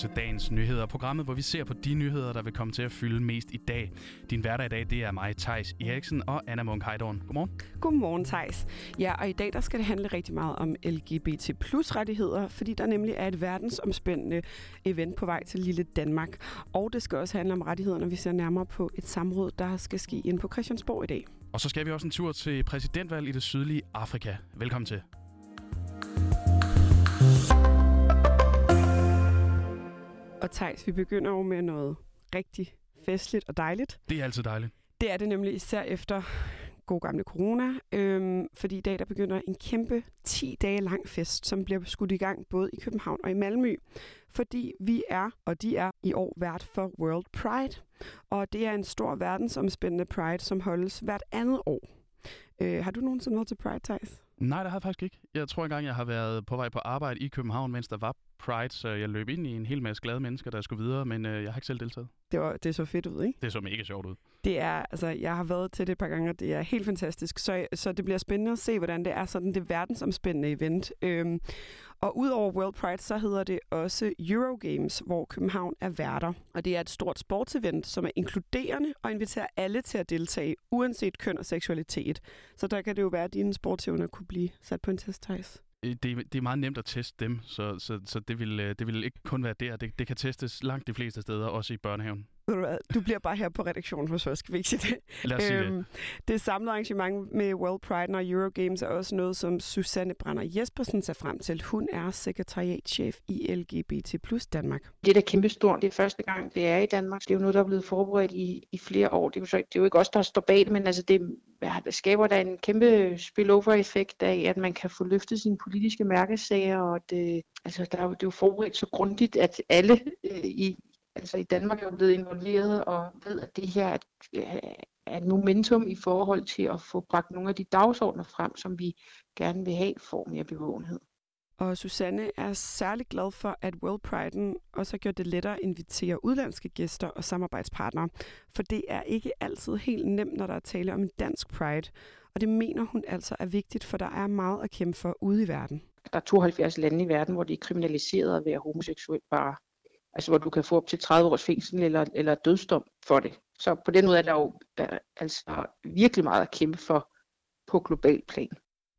til dagens nyheder. Programmet, hvor vi ser på de nyheder, der vil komme til at fylde mest i dag. Din hverdag i dag, det er mig, Tejs Eriksen og Anna Munk Heidorn. Godmorgen. Godmorgen, Tejs. Ja, og i dag der skal det handle rigtig meget om LGBT plus rettigheder, fordi der nemlig er et verdensomspændende event på vej til lille Danmark. Og det skal også handle om rettigheder, når vi ser nærmere på et samråd, der skal ske ind på Christiansborg i dag. Og så skal vi også en tur til præsidentvalg i det sydlige Afrika. Velkommen til. Og Thijs, vi begynder jo med noget rigtig festligt og dejligt. Det er altid dejligt. Det er det nemlig især efter god gamle corona, øhm, fordi i dag der begynder en kæmpe 10 dage lang fest, som bliver skudt i gang både i København og i Malmø, fordi vi er, og de er i år vært for World Pride. Og det er en stor verdensomspændende Pride, som holdes hvert andet år. Øh, har du nogensinde været til Pride, Thijs? Nej, det har jeg faktisk ikke. Jeg tror engang, jeg har været på vej på arbejde i København, mens der var Pride, så jeg løb ind i en hel masse glade mennesker, der skulle videre, men øh, jeg har ikke selv deltaget. Det, var, det så fedt ud, ikke? Det så mega sjovt ud. Det er, altså, jeg har været til det et par gange, og det er helt fantastisk. Så, så det bliver spændende at se, hvordan det er sådan det verdensomspændende event. Øhm, og udover World Pride, så hedder det også Eurogames, hvor København er værter. Og det er et stort sportsevent, som er inkluderende og inviterer alle til at deltage, uanset køn og seksualitet. Så der kan det jo være, at dine sportsevner kunne blive sat på en test, Thijs. Øh, det, det er meget nemt at teste dem, så, så, så det, vil, øh, det vil ikke kun være der. Det, det kan testes langt de fleste steder, også i børnehaven. Ved du hvad? Du bliver bare her på redaktionen hos os, skal vi ikke sige det? Lad os sige øhm, det. Det samlede arrangement med World Pride og Eurogames er også noget, som Susanne Brander Jespersen ser frem til. Hun er sekretariatchef i LGBT plus Danmark. Det er da kæmpestort. Det er første gang, det er i Danmark. Det er jo noget, der er blevet forberedt i, i flere år. Det er, jo så, det er jo ikke os, der står bag det, men altså det, det skaber der en kæmpe spillover-effekt af, at man kan få løftet sine politiske mærkesager, og det, øh, altså, der er jo, det er jo forberedt så grundigt, at alle øh, i, altså i Danmark er blevet involveret og ved, at det her øh, er et momentum i forhold til at få bragt nogle af de dagsordner frem, som vi gerne vil have for mere bevågenhed. Og Susanne er særlig glad for, at World Pride'en også har gjort det lettere at invitere udlandske gæster og samarbejdspartnere, for det er ikke altid helt nemt, når der er tale om en dansk Pride. Og det mener hun altså er vigtigt, for der er meget at kæmpe for ude i verden. Der er 72 lande i verden, hvor det er kriminaliseret at være homoseksuel bare. Altså hvor du kan få op til 30 års fængsel eller, eller dødsdom for det. Så på den måde er der jo øh, altså virkelig meget at kæmpe for på global plan.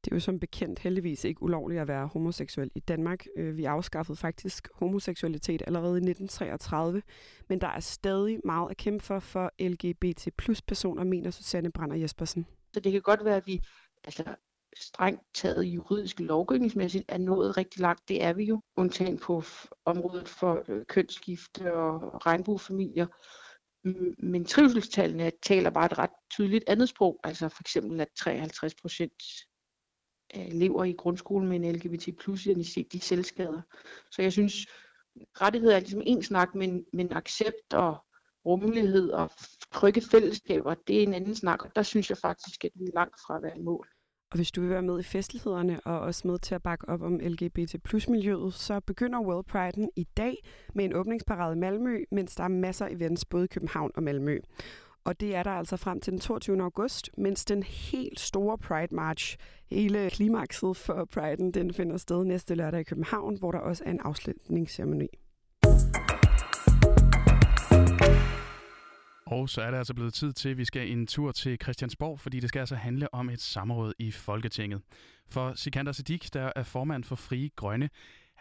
Det er jo som bekendt heldigvis ikke ulovligt at være homoseksuel i Danmark. Øh, vi afskaffede faktisk homoseksualitet allerede i 1933, men der er stadig meget at kæmpe for for LGBT plus personer, mener Susanne Brander Jespersen. Så det kan godt være, at vi altså, strengt taget juridisk lovgivningsmæssigt er nået rigtig langt. Det er vi jo, undtagen på området for øh, kønsskifte og regnbuefamilier. Men trivselstallene taler bare et ret tydeligt andet sprog. Altså for eksempel, at 53 procent Øh, elever i grundskolen med en LGBT plus de selvskader. Så jeg synes, rettigheder er ligesom en snak, men, men accept og rummelighed og trygge fællesskaber, det er en anden snak, og der synes jeg faktisk, at vi er langt fra at være i mål. Og hvis du vil være med i festlighederne og også med til at bakke op om LGBT plus miljøet, så begynder World Pride i dag med en åbningsparade i Malmø, mens der er masser af events både i København og Malmø. Og det er der altså frem til den 22. august, mens den helt store Pride March, hele klimakset for Pride'en, den finder sted næste lørdag i København, hvor der også er en afslutningsceremoni. Og så er det altså blevet tid til, at vi skal en tur til Christiansborg, fordi det skal altså handle om et samråd i Folketinget. For Sikander Siddiq, der er formand for Frie Grønne,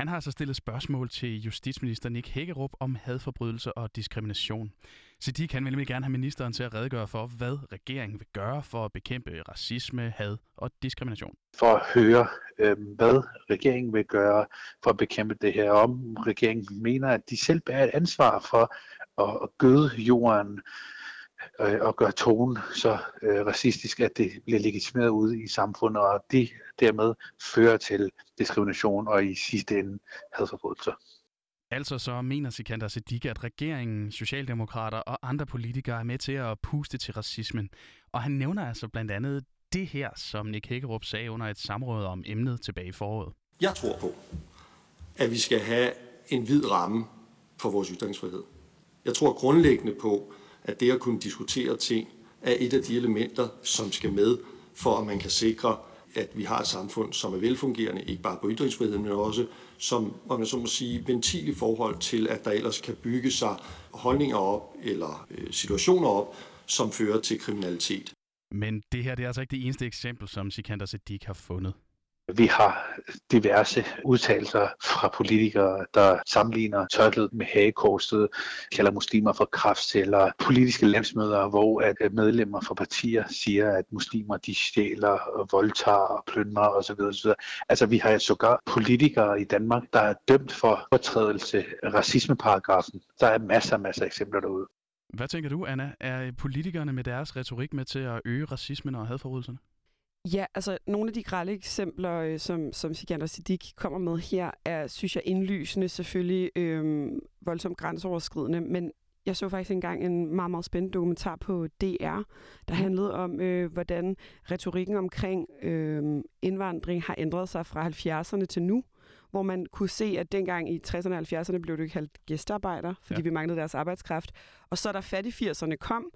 han har så stillet spørgsmål til justitsminister Nick Hækkerup om hadforbrydelser og diskrimination. Så de kan nemlig gerne have ministeren til at redegøre for, hvad regeringen vil gøre for at bekæmpe racisme, had og diskrimination. For at høre, øh, hvad regeringen vil gøre for at bekæmpe det her, om regeringen mener, at de selv bærer et ansvar for at gøde jorden øh, og gøre tonen så øh, racistisk, at det bliver legitimeret ude i samfundet, og det dermed fører til diskrimination og i sidste ende hadforbrydelser. Altså så mener Sikander Siddiq, at regeringen, Socialdemokrater og andre politikere er med til at puste til racismen. Og han nævner altså blandt andet det her, som Nick Hækkerup sagde under et samråd om emnet tilbage i foråret. Jeg tror på, at vi skal have en hvid ramme for vores ytringsfrihed. Jeg tror grundlæggende på, at det at kunne diskutere ting er et af de elementer, som skal med, for at man kan sikre at vi har et samfund, som er velfungerende, ikke bare på ytringsfriheden, men også som, om man så må sige, ventil i forhold til, at der ellers kan bygge sig holdninger op eller øh, situationer op, som fører til kriminalitet. Men det her det er altså ikke det eneste eksempel, som Sikander Siddiq har fundet. Vi har diverse udtalelser fra politikere, der sammenligner tørklædet med hagekorset, kalder muslimer for kraftceller, politiske landsmøder, hvor at øh, medlemmer fra partier siger, at muslimer de stjæler, voldtager og plyndrer osv. osv. Altså vi har sågar politikere i Danmark, der er dømt for fortrædelse af racismeparagrafen. Der er masser og masser af eksempler derude. Hvad tænker du, Anna? Er politikerne med deres retorik med til at øge racismen og hadforbrydelserne? Ja, altså nogle af de grælde eksempler, øh, som, som Sikander Siddiq kommer med her, er, synes jeg, indlysende selvfølgelig øh, voldsomt grænseoverskridende, men jeg så faktisk engang en meget, meget spændende dokumentar på DR, der handlede om, øh, hvordan retorikken omkring øh, indvandring har ændret sig fra 70'erne til nu, hvor man kunne se, at dengang i 60'erne og 70'erne blev det kaldt gæstearbejder, fordi ja. vi manglede deres arbejdskraft. Og så da fat i 80'erne kom,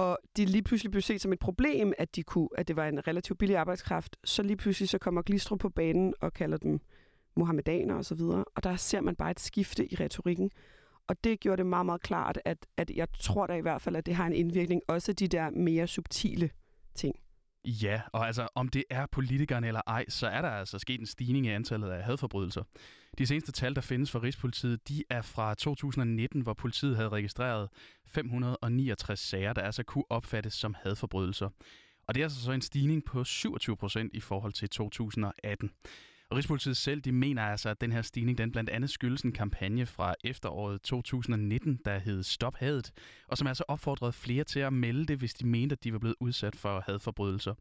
og de lige pludselig blev set som et problem, at, de kunne, at det var en relativt billig arbejdskraft, så lige pludselig så kommer Glistrup på banen og kalder dem muhammedaner og så videre. Og der ser man bare et skifte i retorikken. Og det gjorde det meget, meget klart, at, at jeg tror da i hvert fald, at det har en indvirkning, også de der mere subtile ting. Ja, og altså om det er politikerne eller ej, så er der altså sket en stigning i antallet af hadforbrydelser. De seneste tal, der findes for Rigspolitiet, de er fra 2019, hvor politiet havde registreret 569 sager, der altså kunne opfattes som hadforbrydelser. Og det er altså så en stigning på 27 procent i forhold til 2018. Og Rigspolitiet selv de mener altså, at den her stigning den blandt andet skyldes en kampagne fra efteråret 2019, der hed Stop Hadet, og som altså opfordrede flere til at melde det, hvis de mente, at de var blevet udsat for hadforbrydelser.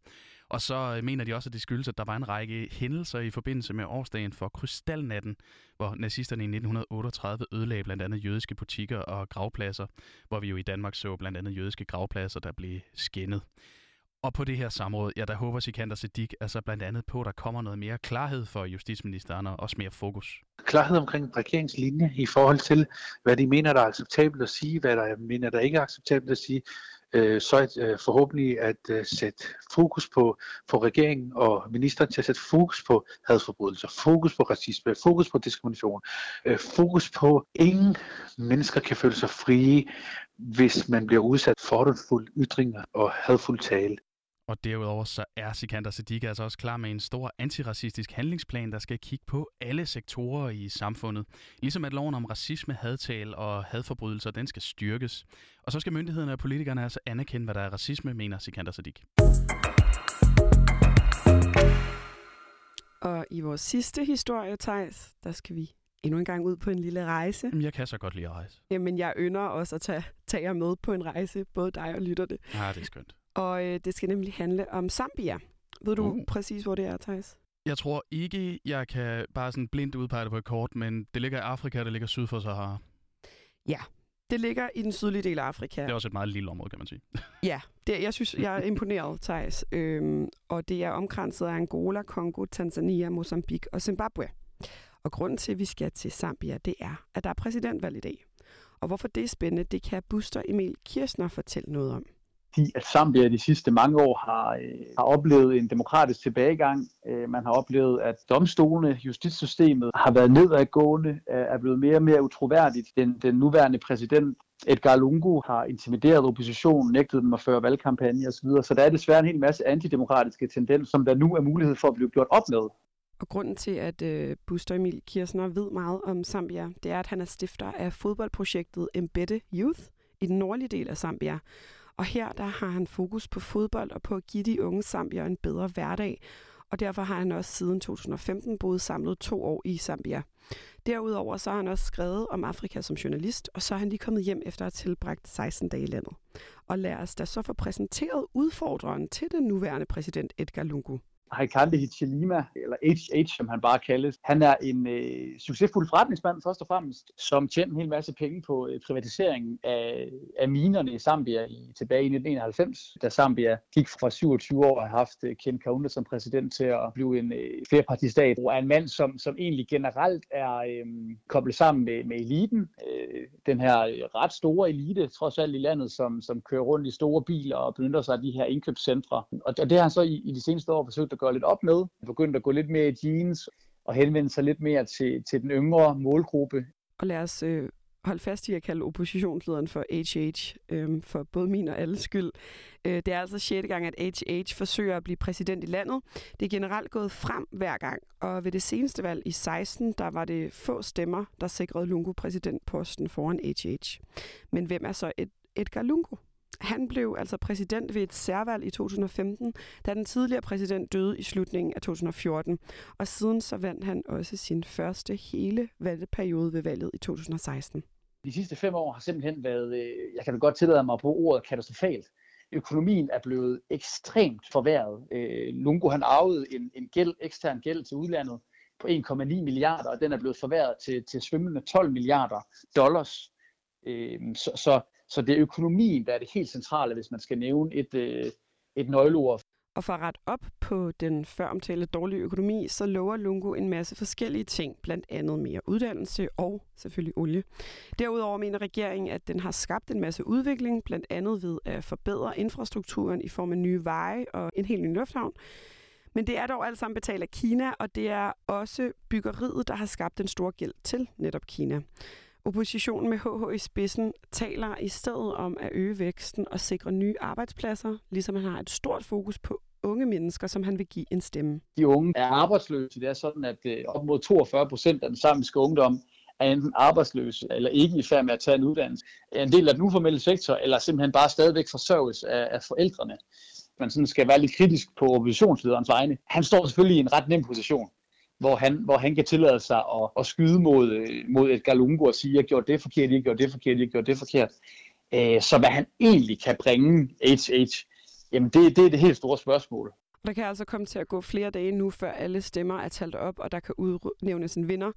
Og så øh, mener de også, at det skyldes, at der var en række hændelser i forbindelse med årsdagen for Krystalnatten, hvor nazisterne i 1938 ødelagde blandt andet jødiske butikker og gravpladser, hvor vi jo i Danmark så blandt andet jødiske gravpladser, der blev skændet. Og på det her samråd, ja, der håber Sikander Siddiq altså blandt andet på, at der kommer noget mere klarhed for justitsministeren og også mere fokus. Klarhed omkring regeringslinje i forhold til, hvad de mener, der er acceptabelt at sige, hvad der mener, der ikke er acceptabelt at sige, øh, så et, øh, forhåbentlig at øh, sætte fokus på, på regeringen og ministeren til at sætte fokus på hadforbrydelser, fokus på racisme, fokus på diskrimination, øh, fokus på, at ingen mennesker kan føle sig frie, hvis man bliver udsat for fordomsfulde ytringer og hadfuld tale. Og derudover så er Sikander Siddiq altså også klar med en stor antiracistisk handlingsplan, der skal kigge på alle sektorer i samfundet. Ligesom at loven om racisme, hadtal og hadforbrydelser, den skal styrkes. Og så skal myndighederne og politikerne altså anerkende, hvad der er racisme, mener Sikander Siddiq. Og i vores sidste historie, Thijs, der skal vi endnu en gang ud på en lille rejse. Jeg kan så godt lide at rejse. Jamen, jeg ynder også at tage, tage jer med på en rejse, både dig og lytterne. Ja, det er skønt. Og øh, det skal nemlig handle om Zambia. Ved du uh. præcis, hvor det er, Thijs? Jeg tror ikke, jeg kan bare sådan blindt udpege det på et kort, men det ligger i Afrika, det ligger syd for Sahara. Ja, det ligger i den sydlige del af Afrika. Det er også et meget lille område, kan man sige. ja, det, jeg synes, jeg er imponeret, Thijs. Øhm, og det er omkranset af Angola, Kongo, Tanzania, Mozambique og Zimbabwe. Og grunden til, at vi skal til Zambia, det er, at der er præsidentvalg i dag. Og hvorfor det er spændende, det kan Buster Emil Kirsner fortælle noget om fordi at Zambia de sidste mange år har, øh, har oplevet en demokratisk tilbagegang. Øh, man har oplevet, at domstolene, justitssystemet har været nedadgående, øh, er blevet mere og mere utroværdigt. Den, den nuværende præsident Edgar Lungu har intimideret oppositionen, nægtet dem at føre valgkampagne osv. Så der er desværre en hel masse antidemokratiske tendenser, som der nu er mulighed for at blive gjort op med. Og grunden til, at øh, Buster Emil Kirsner ved meget om Zambia, det er, at han er stifter af fodboldprojektet Embedde Youth i den nordlige del af Zambia. Og her der har han fokus på fodbold og på at give de unge Zambia en bedre hverdag. Og derfor har han også siden 2015 boet samlet to år i Zambia. Derudover så har han også skrevet om Afrika som journalist, og så er han lige kommet hjem efter at have tilbragt 16 dage i landet. Og lad os da så få præsenteret udfordreren til den nuværende præsident Edgar Lungu. Haikande Hichilima, eller HH, som han bare kaldes. Han er en øh, succesfuld forretningsmand, først og fremmest, som tjente en hel masse penge på øh, privatiseringen af, af minerne i Zambia i, tilbage i 1991, da Zambia gik fra 27 år og har haft øh, Ken Kaunda som præsident til at blive en øh, flerpartistat, og er en mand, som, som egentlig generelt er øh, koblet sammen med, med eliten. Øh, den her øh, ret store elite, trods alt i landet, som, som kører rundt i store biler og benytter sig af de her indkøbscentre. Og, og det har han så i, i de seneste år forsøgt at gøre lidt op med, begyndt at gå lidt mere i jeans og henvende sig lidt mere til, til den yngre målgruppe. Og lad os øh, holde fast i at kalde oppositionslederen for HH, øh, for både min og alles skyld. Øh, det er altså 6. gang, at HH forsøger at blive præsident i landet. Det er generelt gået frem hver gang, og ved det seneste valg i 16, der var det få stemmer, der sikrede Lungo præsidentposten foran HH. Men hvem er så et Edgar Lungo? Han blev altså præsident ved et særvalg i 2015, da den tidligere præsident døde i slutningen af 2014. Og siden så vandt han også sin første hele valgperiode ved valget i 2016. De sidste fem år har simpelthen været, øh, jeg kan da godt tillade mig på ordet katastrofalt. Økonomien er blevet ekstremt forværret. Øh, Lungo han arvede en, en gæld, ekstern gæld til udlandet på 1,9 milliarder, og den er blevet forværret til, til svimlende 12 milliarder dollars. Øh, så, så så det er økonomien, der er det helt centrale, hvis man skal nævne et, øh, et nøgleord. Og for at rette op på den føromtalte dårlige økonomi, så lover Lungo en masse forskellige ting, blandt andet mere uddannelse og selvfølgelig olie. Derudover mener regeringen, at den har skabt en masse udvikling, blandt andet ved at forbedre infrastrukturen i form af nye veje og en helt ny lufthavn. Men det er dog alt sammen betalt af Kina, og det er også byggeriet, der har skabt den store gæld til netop Kina. Oppositionen med HH i spidsen taler i stedet om at øge væksten og sikre nye arbejdspladser, ligesom han har et stort fokus på unge mennesker, som han vil give en stemme. De unge er arbejdsløse. Det er sådan, at øh, op mod 42 procent af den samiske ungdom er enten arbejdsløse eller ikke i færd med at tage en uddannelse. En del af den uformelle sektor, eller simpelthen bare stadigvæk forsørges af, af forældrene. Man sådan skal være lidt kritisk på oppositionslederens vegne. Han står selvfølgelig i en ret nem position hvor han, hvor han kan tillade sig at, at skyde mod, øh, mod et Galungo og sige, jeg gjorde det forkert, jeg gjorde det forkert, jeg gjorde det forkert. Øh, så hvad han egentlig kan bringe HH, jamen det, det er det helt store spørgsmål. Der kan altså komme til at gå flere dage nu, før alle stemmer er talt op, og der kan udnævnes en vinder.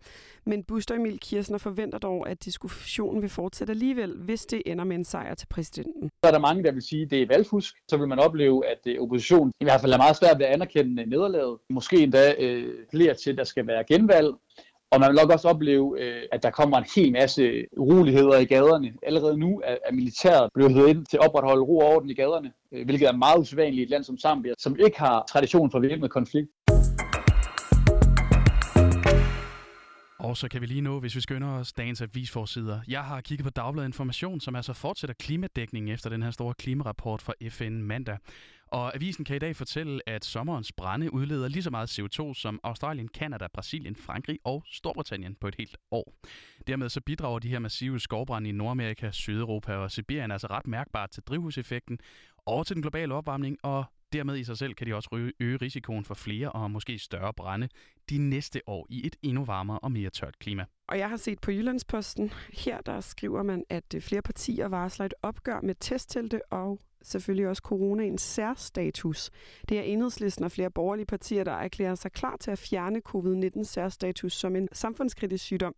Men Buster Emil Kirsner forventer dog, at diskussionen vil fortsætte alligevel, hvis det ender med en sejr til præsidenten. Så er der mange, der vil sige, at det er valgfusk. Så vil man opleve, at øh, oppositionen i hvert fald er meget svært ved at anerkende nederlaget. Måske endda øh, flere til, at der skal være genvalg. Og man vil nok også opleve, øh, at der kommer en hel masse uroligheder i gaderne. Allerede nu er militæret blevet hørt ind til at opretholde ro og orden i gaderne, øh, hvilket er meget usædvanligt i et land som Zambia, som ikke har tradition for væbnet konflikt. Og så kan vi lige nå, hvis vi skynder os, dagens avisforsider. Jeg har kigget på Dagbladet Information, som altså fortsætter klimadækningen efter den her store klimarapport fra FN mandag. Og avisen kan i dag fortælle, at sommerens brænde udleder lige så meget CO2 som Australien, Kanada, Brasilien, Frankrig og Storbritannien på et helt år. Dermed så bidrager de her massive skovbrænde i Nordamerika, Sydeuropa og Sibirien altså ret mærkbart til drivhuseffekten og til den globale opvarmning, og dermed i sig selv kan de også øge risikoen for flere og måske større brænde de næste år i et endnu varmere og mere tørt klima. Og jeg har set på Jyllandsposten, her der skriver man, at øh, flere partier varsler et opgør med testtelte og selvfølgelig også coronaens særstatus. Det er enhedslisten og flere borgerlige partier, der erklærer sig klar til at fjerne covid-19 særstatus som en samfundskritisk sygdom.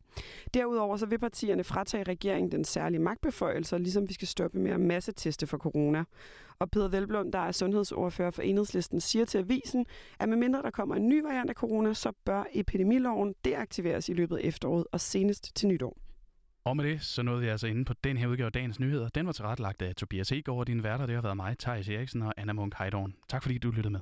Derudover så vil partierne fratage regeringen den særlige magtbeføjelse, ligesom vi skal stoppe med at masseteste for corona. Og Peter Velblom, der er sundhedsordfører for enhedslisten, siger til avisen, at medmindre der kommer en ny variant af corona, så bør epidemiloven deaktiveres i løbet af efteråret og senest til nytår. Og med det, så nåede vi altså inde på den her udgave af Dagens Nyheder. Den var tilrettelagt af Tobias Egaard og dine værter. Det har været mig, Thijs Eriksen og Anna Munk Heidorn. Tak fordi du lyttede med.